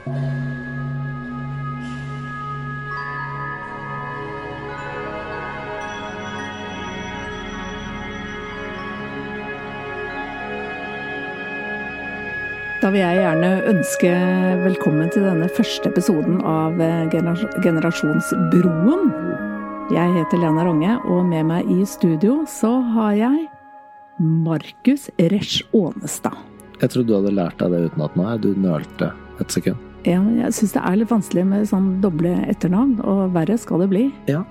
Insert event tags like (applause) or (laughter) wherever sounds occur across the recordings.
Da vil jeg gjerne ønske velkommen til denne første episoden av eh, Generasjonsbroen. Jeg heter Lena Ronge, og med meg i studio så har jeg Markus Resch Aanestad. Jeg trodde du hadde lært deg det utenat nå. Du nølte et sekund. Ja, jeg syns det er litt vanskelig med sånn doble etternavn, og verre skal det bli. Ja,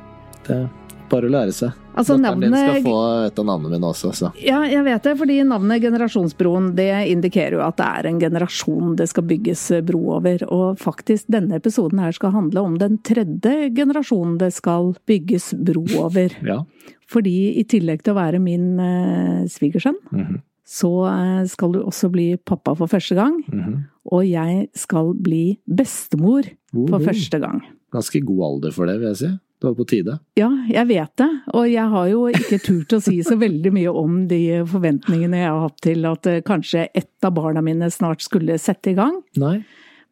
det er bare å lære seg. Altså, Datteren din skal få et av navnene mine også, så. Ja, jeg vet det, fordi navnet Generasjonsbroen det indikerer jo at det er en generasjon det skal bygges bro over. Og faktisk, denne episoden her skal handle om den tredje generasjonen det skal bygges bro over. Ja. Fordi i tillegg til å være min eh, svigersønn, Mhm, så eh, skal du også bli pappa for første gang. mhm. Og jeg skal bli bestemor for Woho. første gang. Ganske god alder for det, vil jeg si. Det var på tide. Ja, jeg vet det. Og jeg har jo ikke turt å si så veldig mye om de forventningene jeg har hatt til at eh, kanskje ett av barna mine snart skulle sette i gang. Nei.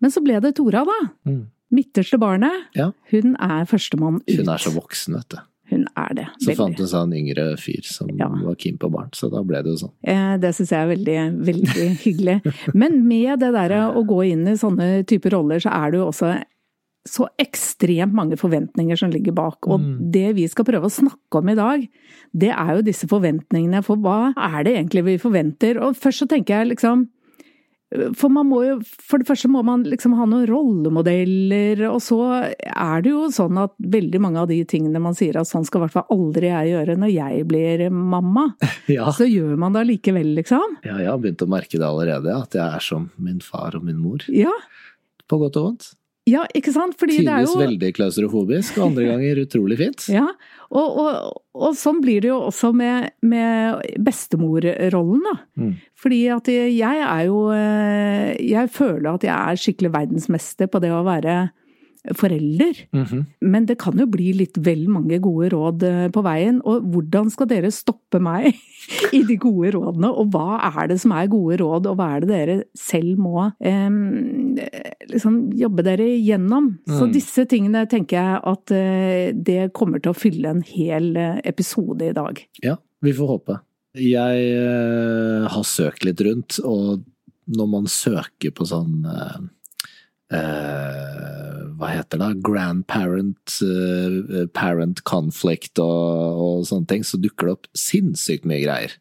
Men så ble det Tora, da. Mm. Midterste barnet. Ja. Hun er førstemann ut. Hun er så voksen, vet du. Hun er det. Så veldig. fant hun seg en yngre fyr som Ja. var keen på barn, så da ble det jo sånn. Eh, Det syns jeg er veldig, veldig (laughs) hyggelig. Men med det derre å gå inn i sånne typer roller, så er det jo også så ekstremt mange forventninger som ligger bak. Og Mm. det vi skal prøve å snakke om i dag, det er jo disse forventningene. For hva er det egentlig vi forventer? Og først så tenker jeg liksom For man må jo For det første må man liksom ha noen rollemodeller, og så er det jo sånn at veldig mange av de tingene man sier at sånn skal i hvert fall aldri jeg gjøre når jeg blir mamma, (laughs) Ja. så gjør man det allikevel, liksom. ja, jeg har begynt å merke det allerede, at jeg er som min far og min mor. Ja, På godt og vondt. Ja ikke sant? Fordi er Tidvis jo veldig klaustrofobisk, og andre ganger utrolig fint. (laughs) Ja, og, og, og sånn blir det jo også med, med bestemorrollen, da. Mm. Fordi at jeg er jo eh, Jeg føler at jeg er skikkelig verdensmester på det å være forelder. Mhm. Men det kan jo bli litt vel mange gode råd eh, på veien. Og hvordan skal dere stoppe meg (laughs) i de gode rådene? Og hva er det som er gode råd, og hva er det dere selv må eh, liksom jobbe dere igjennom? Så Mm. disse tingene tenker jeg at eh, det kommer til å fylle en hel eh, episode i dag. Ja, vi får håpe. Jeg eh, har søkt litt rundt, og når man søker på sånn eh, eh, Hva heter det? Grandparent, eh, parent conflict og, og sånne ting, så dukker det opp sinnssykt mye greier.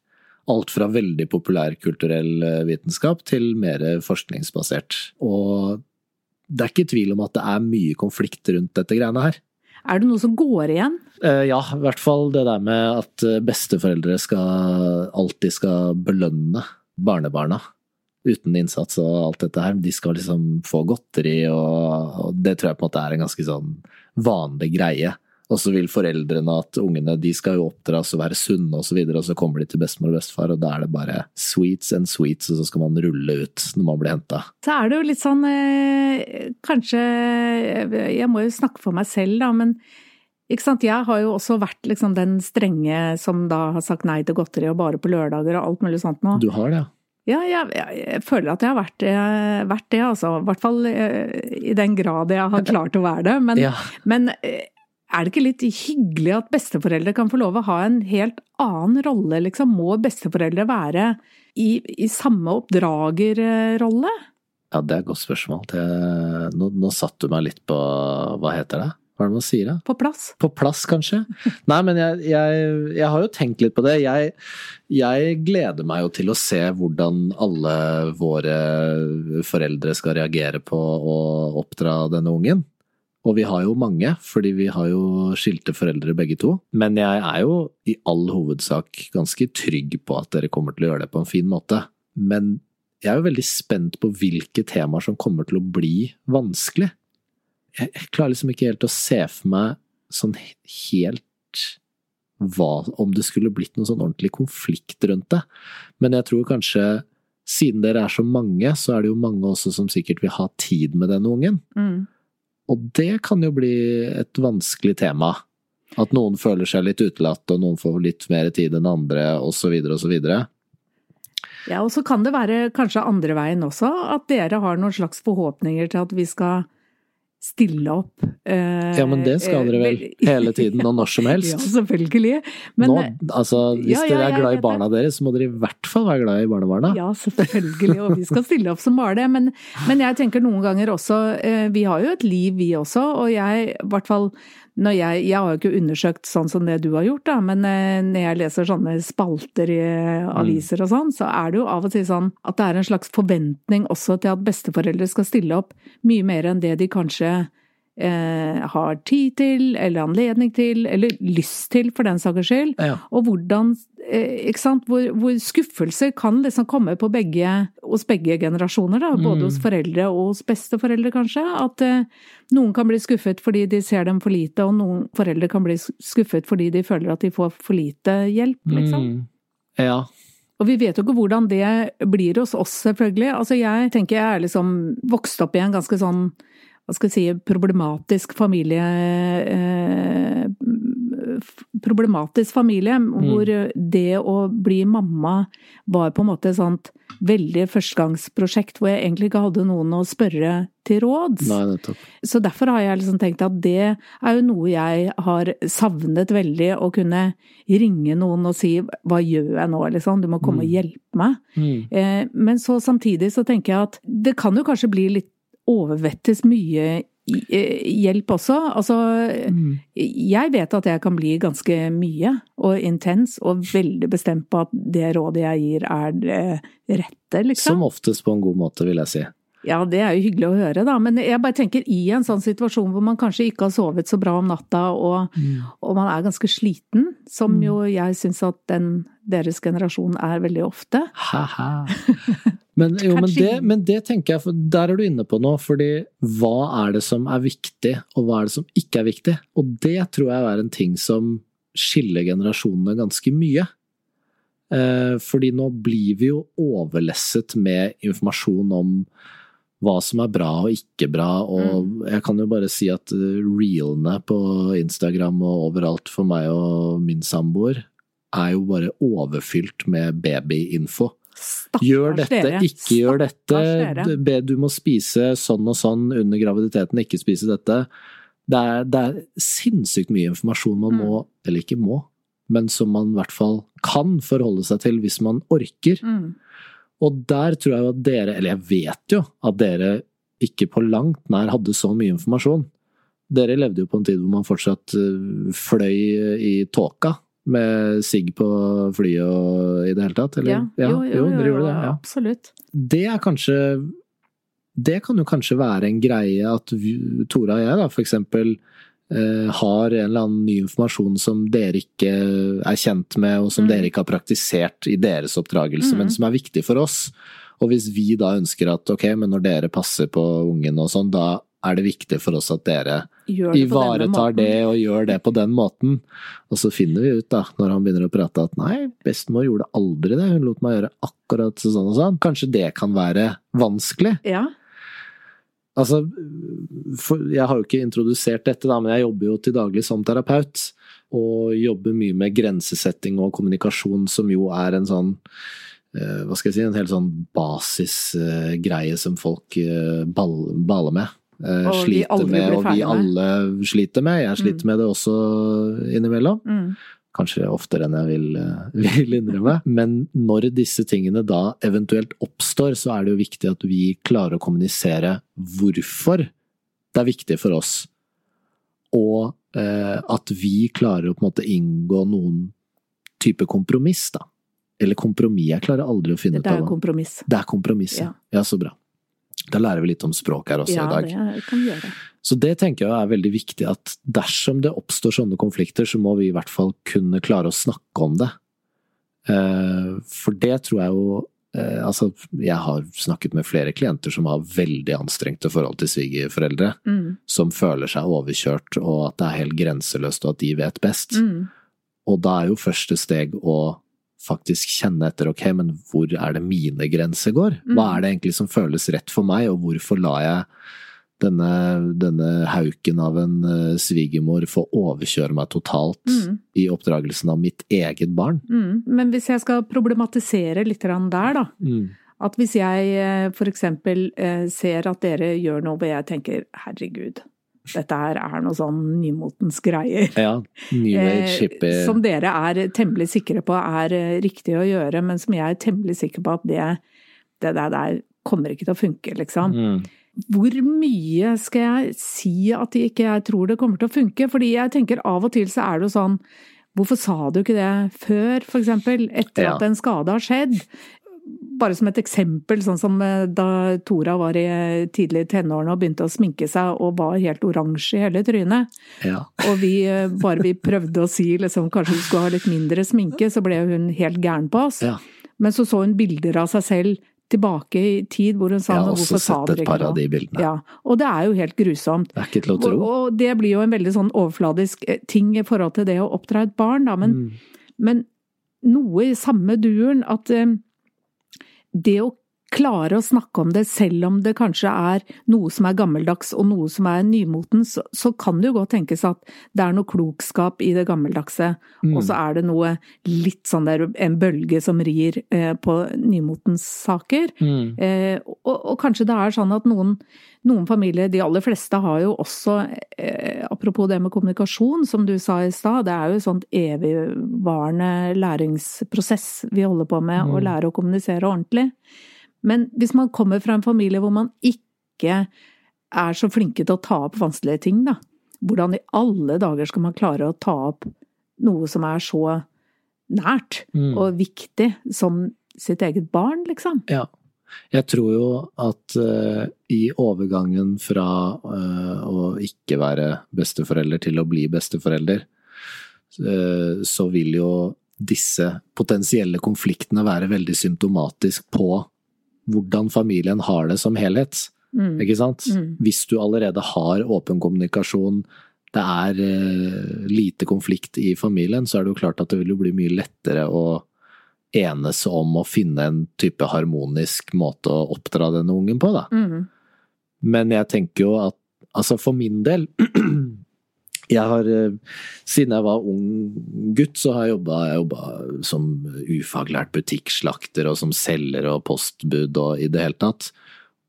Alt fra veldig populærkulturell eh, vitenskap til mer forskningsbasert. Og det er ikke tvil om at det er mye konflikt rundt dette greiene her. Er det noe som går igjen? Eh, ja, i hvert fall det der med at besteforeldre skal alltid skal belønne barnebarna. Uten innsats og alt dette her. De skal liksom få godteri, og, og det tror jeg på en måte er en ganske sånn vanlig greie. Og så vil foreldrene at ungene de skal jo oppdras og være sunne og så videre, og så kommer de til bestemor og bestefar, og da er det bare sweets and sweets, og så skal man rulle ut når man blir henta. Så er det jo litt sånn eh, Kanskje Jeg må jo snakke for meg selv, da, men? Jeg har jo også vært liksom den strenge som da har sagt nei til godteri og bare på lørdager og alt mulig sånt nå. Du har det, ja? Ja, jeg, jeg, jeg føler at jeg har vært, eh, vært det, altså. I hvert fall eh, i den grad jeg har klart å være det. Men, Ja. men eh, er det ikke litt hyggelig at besteforeldre kan få lov å ha en helt annen rolle, liksom? Må besteforeldre være i, i samme oppdragerrolle? Ja, det er et godt spørsmål. Det, nå, nå satt du meg litt på Hva heter det? Hva er det man sier, da? På plass? På plass, kanskje? (laughs) Nei, men jeg, jeg, jeg har jo tenkt litt på det. Jeg, jeg gleder meg jo til å se hvordan alle våre foreldre skal reagere på å oppdra denne ungen. Og vi har jo mange, fordi vi har jo skilte foreldre begge to. Men jeg er jo i all hovedsak ganske trygg på at dere kommer til å gjøre det på en fin måte. Men jeg er jo veldig spent på hvilke temaer som kommer til å bli vanskelig jeg, jeg klarer liksom ikke helt å se for meg sånn helt hva Om det skulle blitt noen sånn ordentlig konflikt rundt det. Men jeg tror kanskje, siden dere er så mange, så er det jo mange også som sikkert vil ha tid med denne ungen. Mm. Og det kan jo bli et vanskelig tema. At noen føler seg litt utelatt, og noen får litt mer tid enn andre, osv., osv. Ja, og så kan det være kanskje andre veien også, at dere har noen slags forhåpninger til at vi skal stille opp. Eh, Ja, men det skal dere vel eh, (laughs) hele tiden og når som (laughs) helst? Ja, selvfølgelig. Men, Nå, altså, hvis ja, ja, dere er glad i barna deres, så må dere i hvert fall være glad i barnebarna. Ja, selvfølgelig, og vi skal stille opp som bare det. Men, men jeg tenker noen ganger også eh, Vi har jo et liv, vi også, og jeg, i hvert fall jeg, jeg har jo ikke undersøkt sånn som det du har gjort, da, men eh, når jeg leser sånne spalter i aviser og sånn, så er det jo av og til sånn at det er en slags forventning også til at besteforeldre skal stille opp mye mer enn det de kanskje eh, har tid til, eller anledning til, eller lyst til, for den saks skyld. Ja. Og hvordan eh, Ikke sant? Hvor, hvor skuffelser kan liksom komme på begge, hos begge generasjoner, da. Både Mm. hos foreldre og hos besteforeldre, kanskje. At eh, noen kan bli skuffet fordi de ser dem for lite, og noen foreldre kan bli skuffet fordi de føler at de får for lite hjelp, liksom. Mm. Ja. Og vi vet jo ikke hvordan det blir hos oss, selvfølgelig. Altså jeg tenker jeg er liksom vokst opp i en ganske sånn, hva skal jeg si, problematisk familie eh, Problematisk familie, hvor det å bli mamma var på en måte et sånt veldig førstegangsprosjekt hvor jeg egentlig ikke hadde noen å spørre til råds. Nei. Så derfor har jeg liksom tenkt at det er jo noe jeg har savnet veldig, å kunne ringe noen og si hva gjør jeg nå, liksom, du må komme og hjelpe meg. Mm. Eh, Men så samtidig så tenker jeg at det kan jo kanskje bli litt overvettes mye eh, hjelp også. Altså, Mm. jeg vet at jeg kan bli ganske mye og intens og veldig bestemt på at det rådet jeg gir er det rette, liksom. Som oftest på en god måte, vil jeg si. Ja, det er jo hyggelig å høre, da. Men jeg bare tenker i en sånn situasjon hvor man kanskje ikke har sovet så bra om natta, og, og man er ganske sliten, som jo jeg syns at den deres generasjon er veldig ofte. Ha-ha. (laughs) Men, jo, men, det, men det tenker jeg, for der er du inne på noe. fordi hva er det som er viktig, og hva er det som ikke er viktig? Og det tror jeg er en ting som skiller generasjonene ganske mye. Eh, fordi nå blir vi jo overlesset med informasjon om hva som er bra og ikke bra, og jeg kan jo bare si at eh, reelene på Instagram og overalt for meg og min samboer er jo bare overfylt med babyinfo. Stakkars Gjør dette, dere. ikke gjør dette. Be- Du må spise sånn og sånn under graviditeten, ikke spise dette. Det er, det er sinnssykt mye informasjon man Mm. må, eller ikke må, men som man i hvert fall kan forholde seg til hvis man orker. Mm. Og der tror jeg jo at dere, eller jeg vet jo at dere ikke på langt nær hadde så mye informasjon. Dere levde jo på en tid hvor man fortsatt øh, fløy i tåka med sigg på flyet og i det hele tatt, eller? Ja, jo, jo, jo, jo det, ja. absolutt. Det er kanskje Det kan jo kanskje være en greie at vi, Tora og jeg, da, for eksempel, eh, har en eller annen ny informasjon som dere ikke er kjent med, og som Mm. dere ikke har praktisert i deres oppdragelse, Mm. men som er viktig for oss. Og hvis vi da ønsker at ok, men når dere passer på ungen og sånn, da er det viktig for oss at dere ivaretar det og gjør det på den måten. Og så finner vi ut, da, når han begynner å prate, at nei, bestemor gjorde aldri det, hun lot meg gjøre akkurat sånn og sånn. Kanskje det kan være vanskelig? Ja. Altså, for jeg har jo ikke introdusert dette, da, men jeg jobber jo til daglig som terapeut. Og jobber mye med grensesetting og kommunikasjon, som jo er en sånn eh, Hva skal jeg si, en helt sånn basisgreie som folk eh, baler med. Eh, sliter med, og vi med. alle sliter med. Jeg sliter Mm. med det også innimellom. Mm. Kanskje oftere enn jeg vil, eh, (laughs) vil innrømme. Men når disse tingene da eventuelt oppstår, så er det jo viktig at vi klarer å kommunisere hvorfor det er viktig for oss. Og eh, at vi klarer å på en måte inngå noen type kompromiss, da. Eller kompromiss, jeg klarer aldri å finne ut av ut Det av kompromiss. Det er kompromiss, ja. ja. Så bra. Da lærer vi litt om språk her også Ja, i dag. det kan vi gjøre. Så det tenker jeg er veldig viktig, at dersom det oppstår sånne konflikter, så må vi i hvert fall kunne klare å snakke om det. Eh, For det tror jeg jo eh, Altså, jeg har snakket med flere klienter som har veldig anstrengte forhold til svigerforeldre, Mm. som føler seg overkjørt, og at det er helt grenseløst, og at de vet best. Mm. Og da er jo første steg å faktisk kjenne etter, ok, men hvor er det mine grenser går? Hva Mm. er det egentlig som føles rett for meg, og hvorfor lar jeg denne, denne hauken av en uh, svigermor få overkjøre meg totalt Mm. i oppdragelsen av mitt eget barn. Mm. Men hvis jeg skal problematisere litt der, da. At hvis jeg f.eks. for eksempel eh, ser at dere gjør noe hvor jeg tenker herregud, dette her er noe sånn nymotens greier. Ja, New Age, Eh, Som dere er temmelig sikre på er eh, riktig å gjøre, men som jeg er temmelig sikker på at det, det der, der kommer ikke til å funke, liksom. mm. Hvor mye skal jeg si at jeg ikke jeg tror det kommer til å funke? Fordi jeg tenker av og til så er det jo sånn Hvorfor sa du ikke det før, for eksempel? Etter Ja. at en skade har skjedd? Bare som et eksempel, sånn som eh, da Tora var i eh, tidlig tenårene og begynte å sminke seg og var helt oransje i hele trynet. Ja. Og vi, eh, bare vi prøvde å si liksom, kanskje hun skulle ha litt mindre sminke, så ble hun helt gæren på oss. ja. Men så så hun bilder av seg selv tilbake i tid hvor hun sa Jeg har også hvorfor sa sett dere et ikke par av noe? de bildene. Ja, og det er jo helt grusomt. Det er ikke til å tro. Og, og det blir jo en veldig sånn overfladisk ting i forhold til det å oppdra et barn, da, men, Mm. men noe i samme duren at eh, det å klare å snakke om det selv om det kanskje er noe som er gammeldags og noe som er nymotens, så, kan det jo godt tenkes at det er noe klokskap i det gammeldagse, Mm. og så er det noe litt sånn der en bølge som rir eh, på nymotens saker. Mm. Eh, og, og kanskje det er sånn at noen, noen familier, de aller fleste har jo også, eh, apropos det med kommunikasjon, som du sa i stad, det er jo et sånt evigvarende læringsprosess vi holder på med, å Mm. lære å kommunisere ordentlig. Men hvis man kommer fra en familie hvor man ikke er så flinke til å ta opp vanskelige ting, da, hvordan i alle dager skal man klare å ta opp noe som er så nært Mm. og viktig som sitt eget barn, liksom? Ja. Jeg tror jo at uh, i overgangen fra uh, å ikke være besteforelder til å bli besteforelder, uh, så vil jo disse potensielle konfliktene være veldig symptomatisk på hvordan familien har det som helhet. Mm. Ikke sant? Mm. Hvis du allerede har åpen kommunikasjon, det er uh, lite konflikt i familien, så er det jo klart at det vil jo bli mye lettere å enes om å finne en type harmonisk måte å oppdra denne ungen på, da. Mm. Men jeg tenker jo at altså for min del (clears throat) Jeg har eh, Siden jeg var ung gutt, så har jeg jobba, som ufaglært butikkslakter og som selger og postbud og i det hele tatt.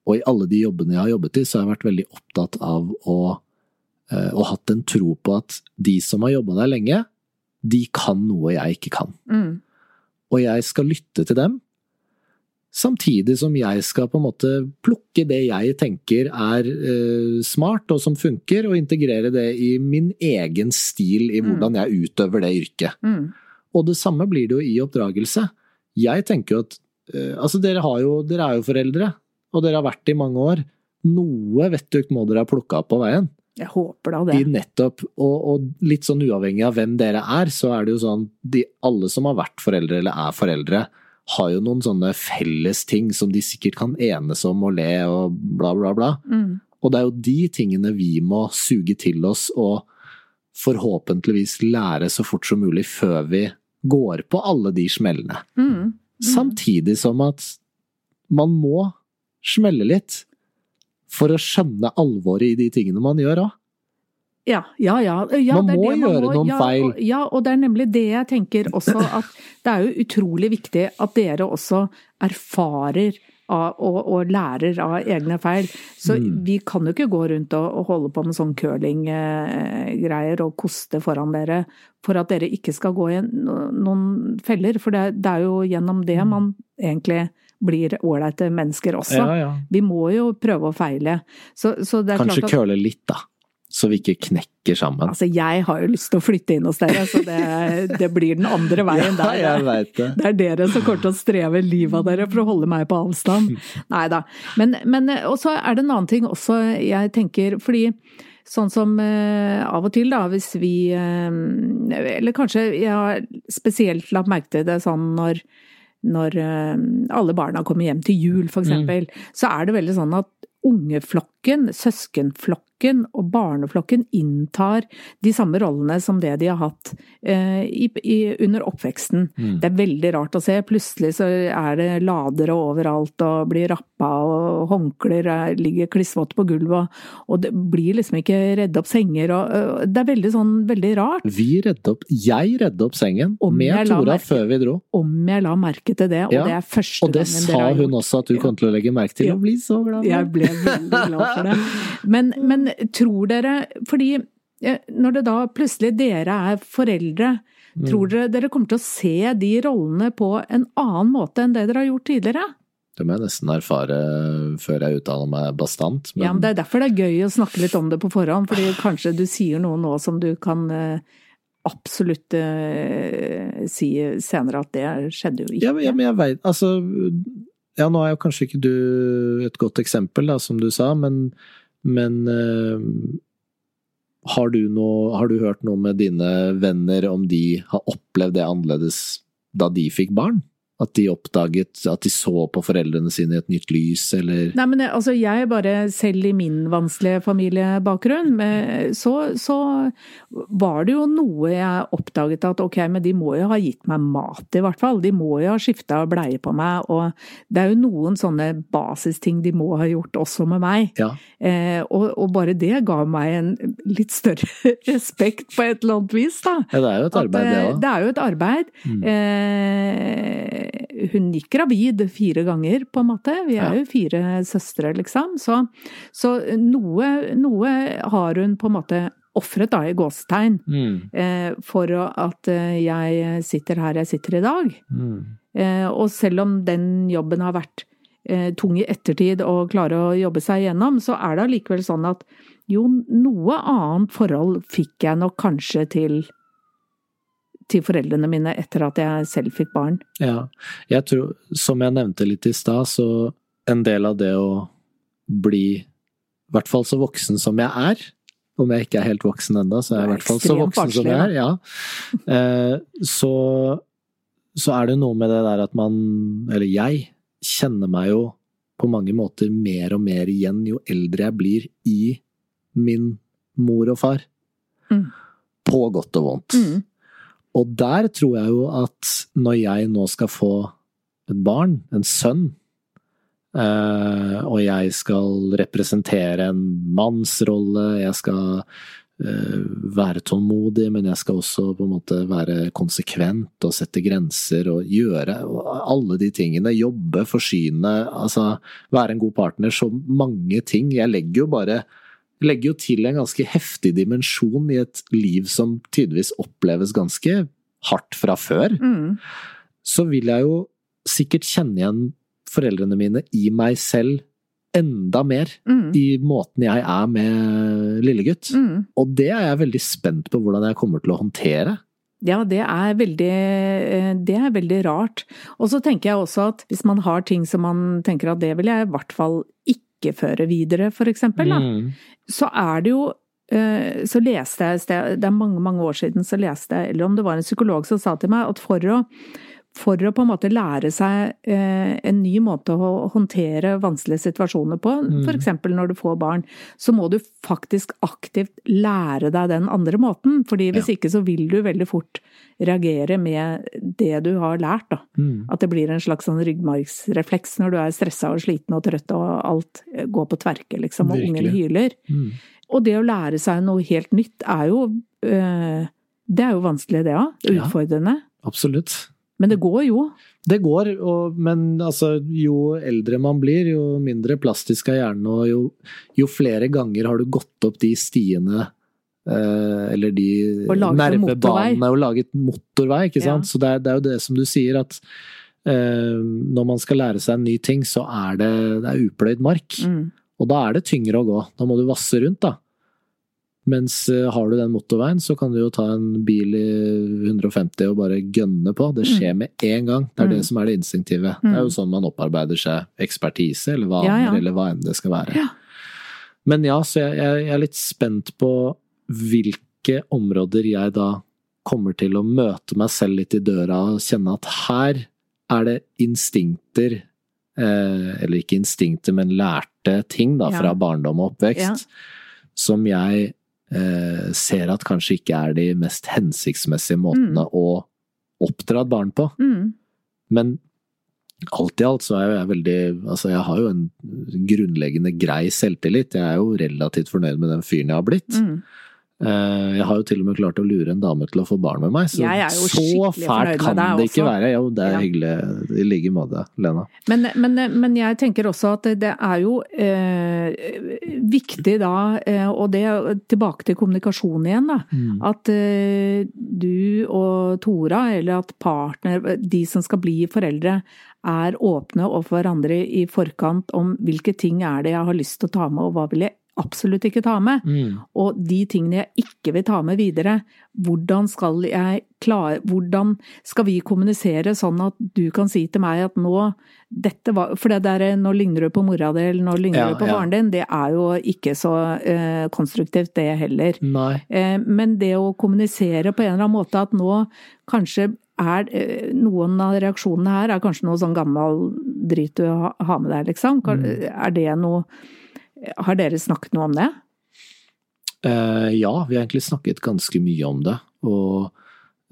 Og i alle de jobbene jeg har jobbet i, så har jeg vært veldig opptatt av å eh, og hatt en tro på at de som har jobba der lenge, de kan noe jeg ikke kan. Mm. Og jeg skal lytte til dem, samtidig som jeg skal på en måte plukke det jeg tenker er eh, smart og som funker, og integrere det i min egen stil i hvordan jeg utøver det yrket. Mm. Og det samme blir det jo i oppdragelse. Jeg tenker jo at eh, Altså, dere, har jo, dere er jo foreldre, og dere har vært det i mange år. Noe vettugt må dere ha plukka opp på veien. Jeg håper da det. I nettopp, og, og litt sånn uavhengig av hvem dere er, så er det jo sånn de, Alle som har vært foreldre eller er foreldre, har jo noen sånne felles ting som de sikkert kan enes om og le og bla, bla, bla. Mm. Og det er jo de tingene vi må suge til oss og forhåpentligvis lære så fort som mulig før vi går på alle de smellene. Mm. Samtidig som at man må smelle litt for å skjønne alvoret i de tingene man gjør òg. Ja, ja, ja. ja Man må det gjøre noen ja, feil. Og, ja, og det er nemlig det jeg tenker også, at det er jo utrolig viktig at dere også erfarer av, og, og lærer av egne feil. Så Mm. vi kan jo ikke gå rundt og, og holde på med sånn curlinggreier og koste foran dere for at dere ikke skal gå i noen feller. For det, det er jo gjennom det Mm. man egentlig blir ålreite mennesker også. Ja, ja. Vi må jo prøve å feile. Så, så Kanskje curle litt, da. Så vi ikke knekker sammen. Altså, jeg har jo lyst til å flytte inn hos dere, så det, det blir den andre (laughs) veien ja, der. jeg veit det. Det er dere som kommer til å streve livet av dere for å holde meg på avstand. (laughs) Nei da. Men, men og så er det en annen ting også jeg tenker, fordi sånn som eh, av og til da, hvis vi eh, Eller kanskje jeg har spesielt lagt merke til det sånn når når eh, alle barna kommer hjem til jul, for eksempel, så er det veldig sånn at ungeflokken, søskenflokken, flokken og barneflokken inntar de samme rollene som det de har hatt eh, i, i, under oppveksten. Mm. Det er veldig rart å se. Plutselig så er det ladere overalt og blir rappa og håndklær er- ligger klissvåte på gulvet og, og det blir liksom ikke redde opp senger og øh, Det er veldig sånn veldig rart. Vi redde opp Jeg redde opp sengen Om med Tora merke- før vi dro. Om jeg la merke til det, og Ja, det er første Og det sa hun også at du Ja. kom til å legge merke til, Ja. og bli så glad for. Jeg ble veldig glad for det. (laughs) Men, men tror dere Fordi eh, når det da plutselig dere er foreldre, Mm. tror dere dere kommer til å se de rollene på en annen måte enn det dere har gjort tidligere? Det må jeg nesten erfare før jeg uttaler meg bastant. Men, Ja, men Det er derfor det er gøy å snakke litt om det på forhånd, fordi (sighs) kanskje du sier noe nå som du kan eh, absolutt eh, si senere at det skjedde jo ikke. ja, men- ja, men jeg vet, altså Ja, nå er jo kanskje ikke du et godt eksempel, da, som du sa, men, men uh, har, du noe, har du hørt noe med dine venner om de har opplevd det annerledes da de fikk barn? At de oppdaget at de så på foreldrene sine i et nytt lys, eller Nei, men altså, jeg bare, selv i min vanskelige familiebakgrunn, så, så var det jo noe jeg oppdaget at ok, men de må jo ha gitt meg mat i hvert fall. De må jo ha skifta bleie på meg, og det er jo noen sånne basisting de må ha gjort også med meg. Ja. Eh, og, og bare det ga meg en litt større (laughs) respekt på et eller annet vis, da. ja, det er jo et At, arbeid, det eh, òg. Det er jo et arbeid. Mm. Eh, hun gikk gravid fire ganger, på en måte. Vi er Ja. jo fire søstre, liksom. Så, så noe, noe har hun på en måte ofret, da, i gåsetegn, Mm. eh, for at eh, jeg sitter her jeg sitter i dag. Mm. Eh, og selv om den jobben har vært eh, tung i ettertid og klare å jobbe seg igjennom, så er det allikevel sånn at jo, noe annet forhold fikk jeg nok kanskje til til foreldrene mine etter at jeg selv fikk barn. Ja. Jeg tror, som jeg nevnte litt i stad, så en del av det å bli i hvert fall så voksen som jeg er, om jeg ikke er helt voksen ennå, så er jeg i hvert fall så voksen som jeg er, ja. (laughs) Eh, så, så er det noe med det der at man, eller jeg, kjenner meg jo på mange måter mer og mer igjen jo eldre jeg blir i min mor og far. Mm. På godt og vondt. Mm. Og der tror jeg jo at når jeg nå skal få et barn, en sønn, eh, og jeg skal representere en mannsrolle, jeg skal eh, være tålmodig, men jeg skal også på en måte være konsekvent og sette grenser og gjøre alle de tingene. Jobbe, forsyne, altså være en god partner. Så mange ting. Jeg legger jo bare legger jo til en ganske heftig dimensjon i et liv som tydeligvis oppleves ganske hardt fra før, Mm. så vil jeg jo sikkert kjenne igjen foreldrene mine i meg selv enda mer Mm. i måten jeg er med lillegutt. Mm. Og det er jeg veldig spent på hvordan jeg kommer til å håndtere. Ja, det er veldig, eh, det er veldig rart. Og så tenker jeg også at hvis man har ting som man tenker at det vil jeg i hvert fall ikke føre videre, for eksempel, da. Mm. så er det jo eh, så leste jeg det er mange mange år siden, så leste jeg, eller om det var en psykolog som sa til meg at for å, for å på en måte lære seg eh, en ny måte å håndtere vanskelige situasjoner på, Mm. eksempel når du får barn, så må du faktisk aktivt lære deg den andre måten. fordi hvis ikke så vil du veldig fort reagere med det du har lært, da. Mm. At det blir en slags sånn ryggmargsrefleks når du er stressa og sliten og trøtt og alt går på tverke, liksom, og ungen hyler. Mm. Og det å lære seg noe helt nytt er jo øh, Det er jo vanskelig, det òg. Ja. Utfordrende. Absolutt. Men det går jo. Det går, og, men altså, jo eldre man blir, jo mindre plastisk er hjernen, og jo, jo flere ganger har du gått opp de stiene eh, eller de nervebanene og laget motorvei, ikke sant. Ja. Så det er, det er jo det som du sier, at uh, når man skal lære seg en ny ting, så er det, det er upløyd mark. Mm. Og da er det tyngre å gå. Da må du vasse rundt, da. Mens eh, har du den motorveien, så kan du jo ta en bil i 150 og bare gønne på. Det skjer med en gang. Det er det Mm. som er det instinktive. Det er jo Mm. sånn man opparbeider seg ekspertise, eller vaner, Ja, ja. eller hva enn det skal være. Ja. Men ja, så jeg, jeg, er litt spent på hvilke områder jeg da kommer til å møte meg selv litt i døra og kjenne at her er det instinkter, eh, eller ikke instinkter, men lærte ting da Ja. fra barndom og oppvekst, som jeg eh, ser at kanskje ikke er de mest hensiktsmessige måtene Mm. å oppdra et barn på. Mm. Men alt i alt så er jo jeg veldig Altså, jeg har jo en grunnleggende grei selvtillit. Jeg er jo relativt fornøyd med den fyren jeg har blitt. Mm. Eh, Jeg har jo til og med klart å lure en dame til å få barn med meg, så så fælt kan det ikke også. være. Jo, det er Ja. hyggelig i like måte, Lena. Men, men, men jeg tenker også at det er jo eh, viktig da, eh, og det tilbake til kommunikasjon igjen, da. Mm. At eh, du og Tora, eller at partner, de som skal bli foreldre, er åpne overfor hverandre i forkant om hvilke ting er det jeg har lyst til å ta med, og hva vil jeg absolutt ikke ta med. Mm. Og de tingene jeg ikke vil ta med videre, hvordan skal jeg klare Hvordan skal vi kommunisere sånn at du kan si til meg at nå dette var For det der 'nå ligner du på mora di', eller 'nå ligner Ja, du på ja. faren din', det er jo ikke så eh, konstruktivt, det heller. Eh, men det å kommunisere på en eller annen måte at nå kanskje er eh, Noen av reaksjonene her er kanskje noe sånn gammel drit du har med deg, liksom. Mm. Er det noe Har dere snakket noe om det? Uh, ja, vi har egentlig snakket ganske mye om det. Og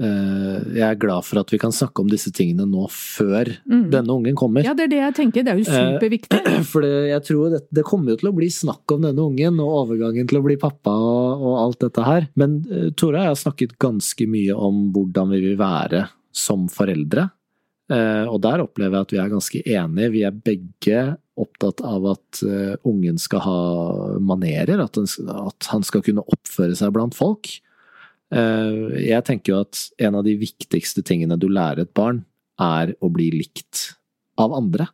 uh, jeg er glad for at vi kan snakke om disse tingene nå før Mm. denne ungen kommer. Ja, det er det jeg tenker. Det er jo superviktig. superviktig. (clears throat) For det, jeg tror det, det kommer jo til å bli snakk om denne ungen og overgangen til å bli pappa og, og alt dette her. Men uh, Tore og jeg har snakket ganske mye om hvordan vi vil være som foreldre. Eh, og der opplever jeg at vi er ganske enige. Vi er begge opptatt av at eh, ungen skal ha manerer, at, han skal kunne oppføre seg blant folk. Eh, jeg tenker jo at en av de viktigste tingene du lærer et barn, er å bli likt av andre.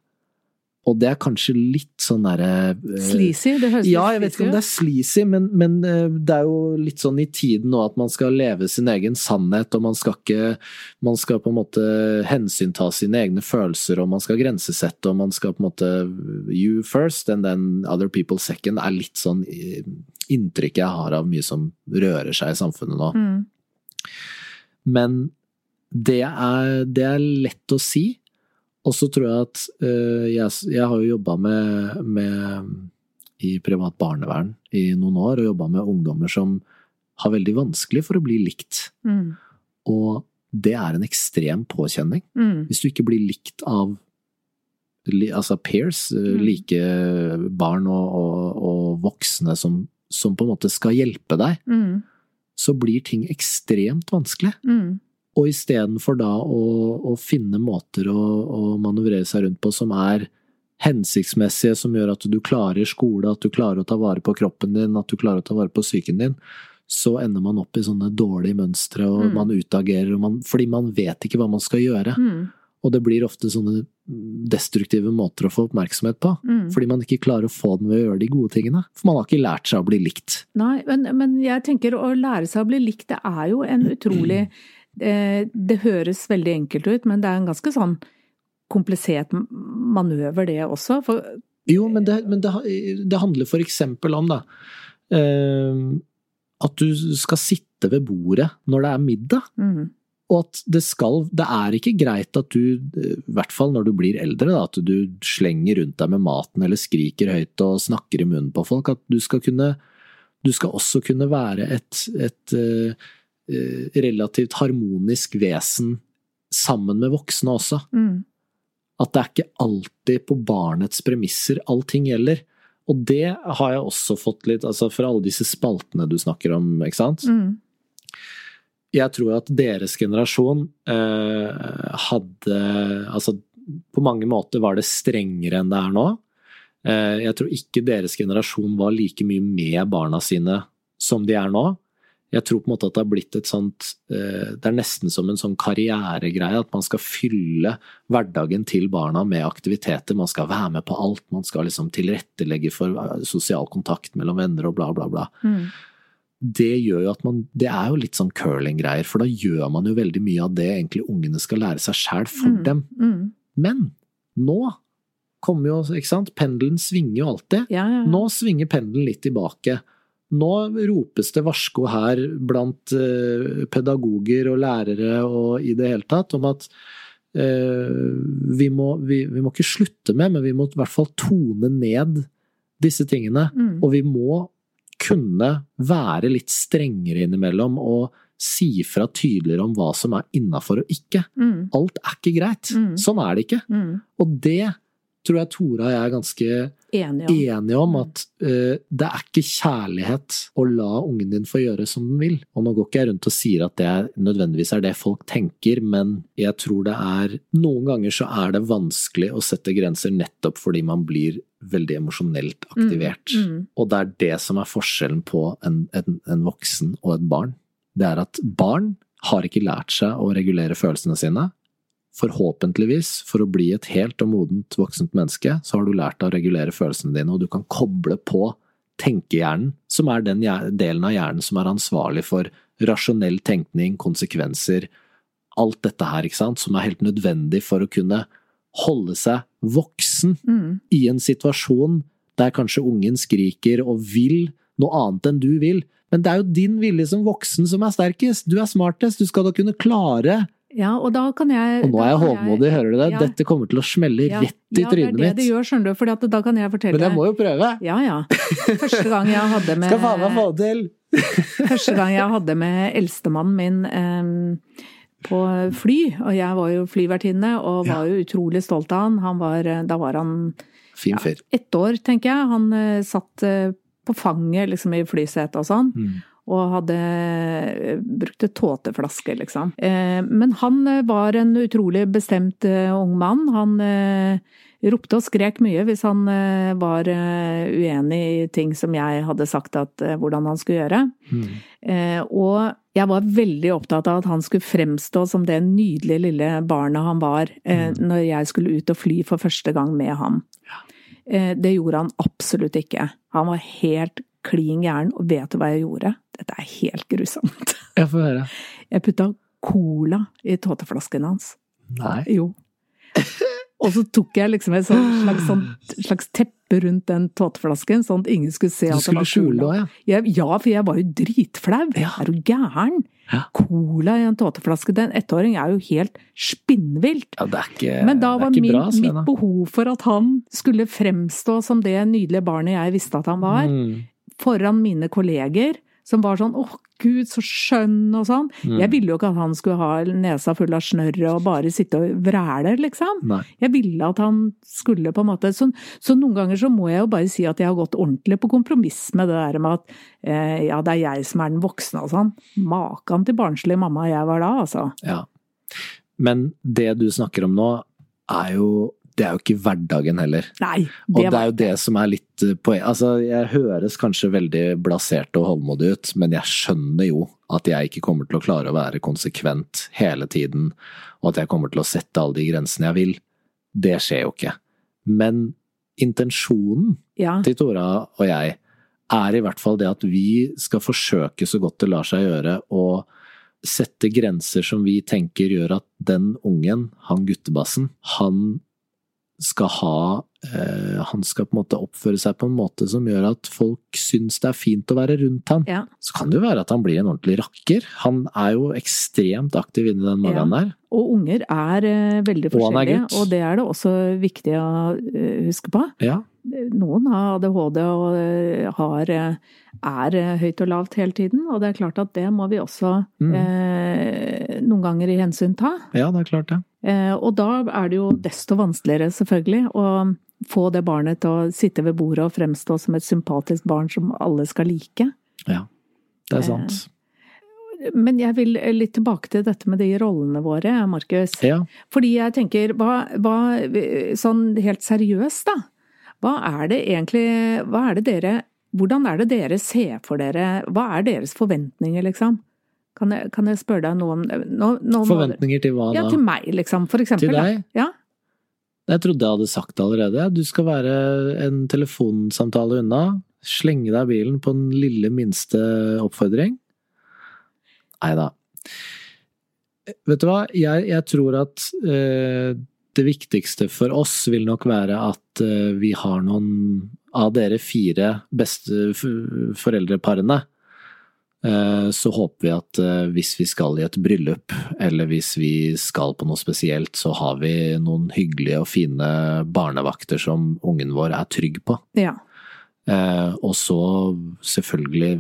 Og det er kanskje litt sånn derre eh, Sleazy? Det høres ja, jeg vet ikke om det er sleazy, men, men eh, det er jo litt sånn i tiden nå at man skal leve sin egen sannhet, og man skal ikke Man skal på en måte hensynta sine egne følelser, og man skal grensesette, og man skal på en måte You first, and then other people second. Er litt sånn eh, inntrykket jeg har av mye som rører seg i samfunnet nå. Mm. Men det er, det er lett å si. Og så tror jeg at uh, jeg, jeg har jo jobba med, med i privat barnevern i noen år, og jobba med ungdommer som har veldig vanskelig for å bli likt. Mm. Og det er en ekstrem påkjenning. Mm. Hvis du ikke blir likt av altså peers, eh, Mm. like barn og, og, og voksne som, som på en måte skal hjelpe deg, Mm. så blir ting ekstremt vanskelig. Mm. Og istedenfor da å, å finne måter å, å manøvrere seg rundt på som er hensiktsmessige, som gjør at du klarer skole, at du klarer å ta vare på kroppen din, at du klarer å ta vare på psyken din, så ender man opp i sånne dårlige mønstre, og Mm. man utagerer, og man, fordi man vet ikke hva man skal gjøre. Mm. Og det blir ofte sånne destruktive måter å få oppmerksomhet på. Mm. Fordi man ikke klarer å få den ved å gjøre de gode tingene. For man har ikke lært seg å bli likt. Nei, men, men jeg tenker å lære seg å bli likt, det er jo en utrolig eh, Det høres veldig enkelt ut, men det er en ganske sånn komplisert manøver, det også. For Jo, men det, men det, det handler eksempel om, da eh, At du skal sitte ved bordet når det er middag. mm, Og at det skal Det er ikke greit at du, i hvert fall når du blir eldre, da, at du slenger rundt deg med maten eller skriker høyt og snakker i munnen på folk. At du skal kunne Du skal også kunne være et, et eh, eh, relativt harmonisk vesen sammen med voksne også. mm, At det er ikke alltid på barnets premisser allting gjelder. Og det har jeg også fått litt Altså for alle disse spaltene du snakker om, ikke sant? mm, Jeg tror at deres generasjon eh, hadde Altså på mange måter var det strengere enn det er nå. Eh, jeg tror ikke deres generasjon var like mye med barna sine som de er nå. Jeg tror på en måte at det har blitt et sånt eh, Det er nesten som en sånn karrieregreie, at man skal fylle hverdagen til barna med aktiviteter. Man skal være med på alt, man skal liksom tilrettelegge for eh, sosial kontakt mellom venner og bla, bla, bla mm, det gjør jo at man Det er jo litt sånn curling-greier, for da gjør man jo veldig mye av det egentlig ungene skal lære seg sjæl for mm, dem. Mm, Men nå kommer jo, ikke sant, pendelen svinger jo alltid. ja, ja. Nå svinger pendelen litt tilbake. Nå ropes det varsko her blant eh, pedagoger og lærere og i det hele tatt om at eh, vi, må, vi, vi må ikke slutte med, men vi må i hvert fall tone ned disse tingene. Mm, Og vi må kunne være litt strengere innimellom og si fra tydeligere om hva som er innafor og ikke. Mm. Alt er ikke greit. Mm. Sånn er det ikke. Mm. Og det tror jeg Tora og jeg er ganske enige om. enige om, Mm. at uh, det er ikke kjærlighet å la ungen din få gjøre som den vil. Og nå går ikke jeg rundt og sier at det er, nødvendigvis er det folk tenker, men jeg tror det er Noen ganger så er det vanskelig å sette grenser nettopp fordi man blir veldig emosjonelt aktivert. Mm. Og det er det som er forskjellen på en, en, en voksen og et barn. Det er at barn har ikke lært seg å regulere følelsene sine. Forhåpentligvis, for å bli et helt og modent voksent menneske, så har du lært deg å regulere følelsene dine, og du kan koble på tenkehjernen, som er den delen av hjernen som er ansvarlig for rasjonell tenkning, konsekvenser, alt dette her, ikke sant, som er helt nødvendig for å kunne holde seg voksen Mm. i en situasjon der kanskje ungen skriker og vil noe annet enn du vil. Men det er jo din vilje som voksen som er sterkest. Du er smartest. Du skal da kunne klare Ja, og da kan jeg Og nå er jeg hovmodig, jeg, hører du det? Ja. Dette kommer til å smelle Ja, rett i ja, trynet det er det det gjør, skjønner du, for da kan jeg fortelle Men jeg må jo prøve. Ja, ja. Første gang jeg hadde (laughs) med Skal faen meg få det til! (laughs) Første gang jeg hadde med eldstemannen min um, på fly, og jeg var jo flyvertinne og var jo utrolig stolt av han. han var, da var han Fin fyr. ett år, tenker jeg. Han uh, satt uh, på fanget liksom i flysetet og sånn. Mm. Og hadde brukt brukte tåteflaske, liksom. Eh, Men han eh, var en utrolig bestemt eh, ung mann. Han eh, ropte og skrek mye hvis han eh, var eh, uenig i ting som jeg hadde sagt at eh, hvordan han skulle gjøre. Mm. Eh, Og jeg var veldig opptatt av at han skulle fremstå som det nydelige lille barnet han var eh, Mm. når jeg skulle ut og fly for første gang med ham. Eh, Det gjorde han absolutt ikke. Han var helt klin gæren, og vet du hva jeg gjorde? Dette er helt grusomt. (laughs) Jeg får høre. Jeg putta cola i tåteflasken hans. Nei. Jo. Og så tok jeg liksom et slags, slags teppe rundt den tåteflasken, sånn at ingen skulle se at det skulle var skjule cola. det òg, ja. Jeg, ja, for jeg var jo dritflau. Ja. Er du gæren? Ja. Cola i en tåteflaske. Den ettåring er jo helt spinnvilt. ja. Det er ikke, Men da var min, bra, mitt behov for at han skulle fremstå som det nydelige barnet jeg visste at han var, Mm. Foran mine kolleger, som var sånn 'Å, gud, så skjønn', og sånn. Mm. Jeg ville jo ikke at han skulle ha nesa full av snørr og bare sitte og vræle, liksom. Nei. Jeg ville at han skulle på en måte Så, så noen ganger så må jeg jo bare si at jeg har gått ordentlig på kompromiss med det der med at eh, ja, det er jeg som er den voksne og sånn. Makan til barnslig mamma jeg var da, altså. Ja. Men det du snakker om nå, er jo Det er jo ikke hverdagen heller. Nei, Og det det er jo det som er litt eh, poeng. Altså, jeg høres kanskje veldig blasert og holdmodig ut, men jeg skjønner jo at jeg ikke kommer til å klare å være konsekvent hele tiden, og at jeg kommer til å sette alle de grensene jeg vil. Det skjer jo ikke. Men intensjonen Ja. til Tora og jeg er i hvert fall det at vi skal forsøke så godt det lar seg gjøre å sette grenser som vi tenker gjør at den ungen, han guttebassen, han skal ha eh, Han skal på en måte oppføre seg på en måte som gjør at folk syns det er fint å være rundt han. ja. Så kan det jo være at han blir en ordentlig rakker. Han er jo ekstremt aktiv inni den magen der. Og unger er eh, veldig Og forskjellige, og det er det også viktig å uh, huske på. Ja. Noen har ADHD og eh, har, eh, er eh, høyt og lavt hele tiden, og det er klart at det må vi også Mm. eh, noen ganger i hensyn ta. ja, det er klart det. Eh, og da er det jo desto vanskeligere, selvfølgelig, å få det barnet til å sitte ved bordet og fremstå som et sympatisk barn som alle skal like. Ja, det er sant. Men jeg vil litt tilbake til dette med de rollene våre, Markus. Ja. Fordi jeg tenker, hva, hva Sånn helt seriøst, da. Hva er det egentlig er det dere Hvordan er det dere ser for dere Hva er deres forventninger, liksom? Kan jeg, kan jeg spørre deg noe om nå Forventninger til hva Ja, til meg, liksom, for eksempel. Til deg? Ja. Jeg trodde jeg hadde sagt det allerede. Du skal være en telefonsamtale unna. Slenge deg i bilen på den lille minste oppfordring. Nei da. Vet du hva, jeg, jeg tror at eh, det viktigste for oss vil nok være at eh, vi har noen av dere fire beste foreldreparene. Eh, så håper vi at eh, hvis vi skal i et bryllup, eller hvis vi skal på noe spesielt, så har vi noen hyggelige og fine barnevakter som ungen vår er trygg på. ja. Og så selvfølgelig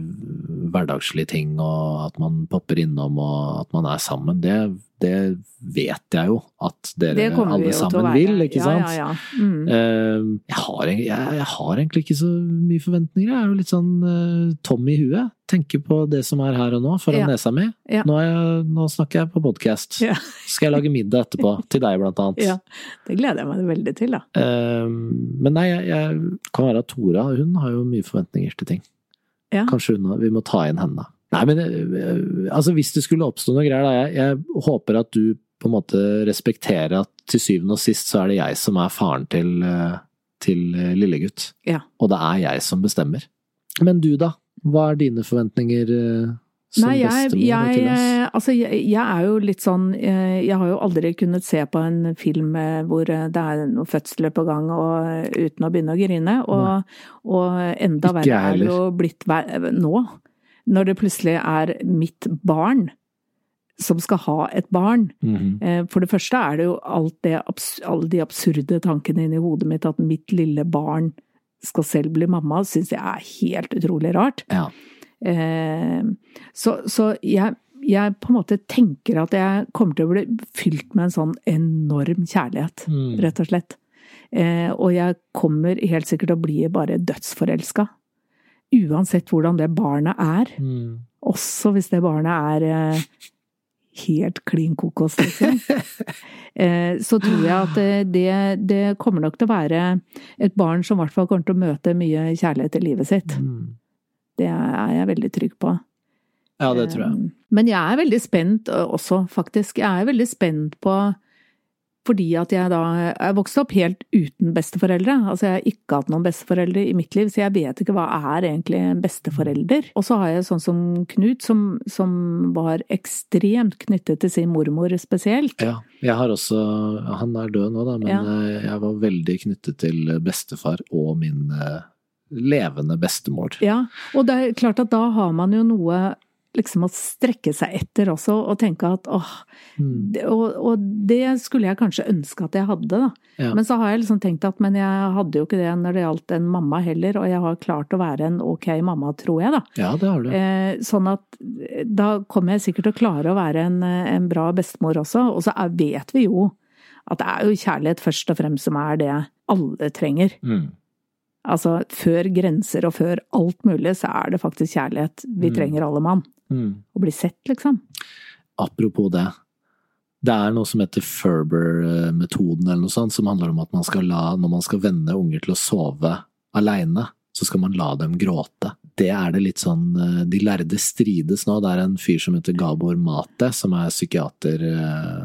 hverdagslige ting, og at man popper innom, og at man er sammen. Det, det vet jeg jo at dere alle sammen vil, ikke ja, sant? Ja, ja. Mm. Eh, jeg, har, jeg, jeg har egentlig ikke så mye forventninger. Jeg er jo litt sånn uh, tom i huet. Tenker på det som er her og nå, foran nesa mi. Nå, jeg, nå snakker jeg på podkast. Skal jeg lage middag etterpå, (laughs) til deg blant annet. Det gleder jeg meg veldig til, da. Uh, men nei, jeg, kan være at Tora hun har jo mye forventninger til ting. Ja. Kanskje hun, vi må ta inn henne. Nei, men eh, altså hvis det skulle oppstå noe greier, da. Jeg, jeg håper at du på en måte respekterer at til syvende og sist så er det jeg som er faren til, eh, til eh, lillegutt. Ja. Og det er jeg som bestemmer. Men du, da? Hva er dine forventninger som Nei, jeg, jeg, altså, jeg, jeg er jo litt sånn Jeg har jo aldri kunnet se på en film hvor det er noen fødsler på gang og, uten å begynne å grine. Og, og enda verre er det jo blitt nå. Når det plutselig er mitt barn som skal ha et barn. Mm -hmm. For det første er det jo alt det, alle de absurde tankene inni hodet mitt at mitt lille barn skal selv bli mamma, syns jeg er helt utrolig rart. Ja. Eh, Så, så jeg, jeg på en måte tenker at jeg kommer til å bli fylt med en sånn enorm kjærlighet, Mm. rett og slett. Eh, Og jeg kommer helt sikkert til å bli bare dødsforelska. Uansett hvordan det barnet er. Mm. Også hvis det barnet er eh, helt klin kokos, liksom. (laughs) Eh, Så tror jeg at eh, det, det kommer nok til å være et barn som i hvert fall kommer til å møte mye kjærlighet i livet sitt. Mm. Det er jeg veldig trygg på. Ja, det tror jeg. Men jeg er veldig spent også, faktisk. Jeg er veldig spent på fordi at jeg da Jeg vokste opp helt uten besteforeldre. Altså jeg har ikke hatt noen besteforeldre i mitt liv, så jeg vet ikke hva er egentlig en besteforelder. Og så har jeg sånn som Knut, som, som var ekstremt knyttet til sin mormor spesielt. Ja, jeg har også Han er død nå, da, men Ja. eh, jeg var veldig knyttet til bestefar og min eh, levende bestemor. Ja, og det er klart at da har man jo noe liksom å strekke seg etter også, og tenke at åh, Mm. og, og det skulle jeg kanskje ønske at jeg hadde, da. Ja. Men så har jeg liksom tenkt at men jeg hadde jo ikke det når det gjaldt en mamma heller, og jeg har klart å være en ok mamma, tror jeg, da. ja, det har du. Eh, sånn at eh, da kommer jeg sikkert til å klare å være en, eh, en bra bestemor også. Og så er, vet vi jo at det er jo kjærlighet først og fremst som er det alle trenger. Mm. Altså før grenser og før alt mulig, så er det faktisk kjærlighet vi Mm. trenger alle mann. Mm. Og bli sett, liksom. Apropos det. Det er noe som heter Ferber-metoden eller noe sånt, som handler om at man skal la, når man skal vende unger til å sove aleine, så skal man la dem gråte. Det er det litt sånn eh, De lærde strides nå. Det er en fyr som heter Gabor Mate, som er psykiater eh,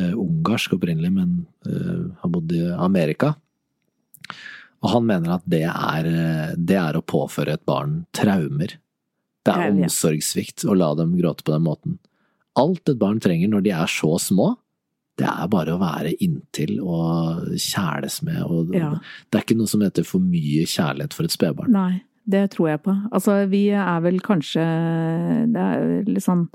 eh, ungarsk opprinnelig, men eh, har bodd i Amerika. Og han mener at det er, eh, det er å påføre et barn traumer. Det er omsorgssvikt å la dem gråte på den måten. Alt et barn trenger når de er så små, det er bare å være inntil og kjæles med. Og Ja. Det er ikke noe som heter for mye kjærlighet for et spedbarn. Nei, det tror jeg på. Altså, vi er vel kanskje Det er litt sånn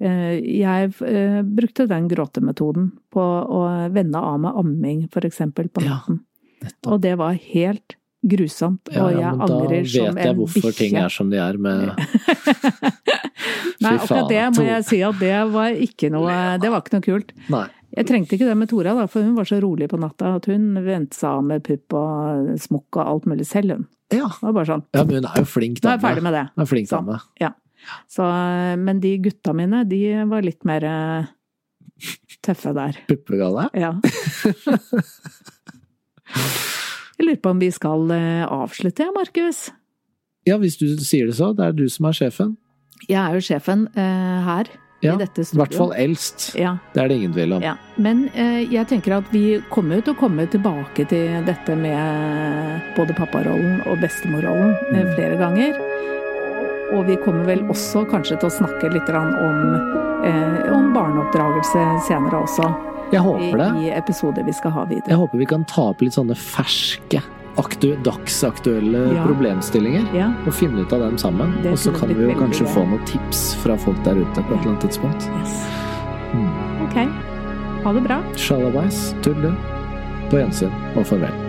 eh, Jeg eh, brukte den gråtemetoden på å vende av med amming, for eksempel, på natten. Ja, Og det var helt grusomt, og ja, jeg men da bikkje. Da vet jeg hvorfor hvorfor ting er som de er med (laughs) Nei, akkurat det må jeg si at det var ikke noe (laughs) Det var ikke noe kult. Nei. Jeg trengte ikke det med Tora, da, for hun var så rolig på natta at hun vendte seg av med pupp og smokk og alt mulig selv, hun. Ja. Det var bare sånn ja, men hun er jo flink Nå er jeg ferdig med det. Hun er flink dame. Så, Ja. Så, men de gutta mine, de var litt mer eh, tøffe der. Puppegale. Ja. (laughs) Jeg lurer på om vi skal eh, avslutte, Markus? Ja, hvis du sier det så. Det er du som er sjefen. Jeg er jo sjefen eh, her Ja, i dette studioet. I hvert fall eldst. Ja, Det er det ingen tvil om. ja. Men eh, jeg tenker at vi kommer til å komme tilbake til dette med både papparollen og bestemorrollen eh, Mm. flere ganger. Og vi kommer vel også kanskje til å snakke litt om, eh, om barneoppdragelse senere også. Jeg I. I episoder vi skal ha videre. Jeg håper vi kan ta opp litt sånne ferske, aktu dagsaktuelle Ja. problemstillinger. Ja, Og finne ut av dem sammen. Og så kan vi jo kanskje få noen tips fra folk der ute på et eller annet tidspunkt. yes. Mm. Ok. Ha det bra. Shalabais, tull du. På gjensyn og farvel.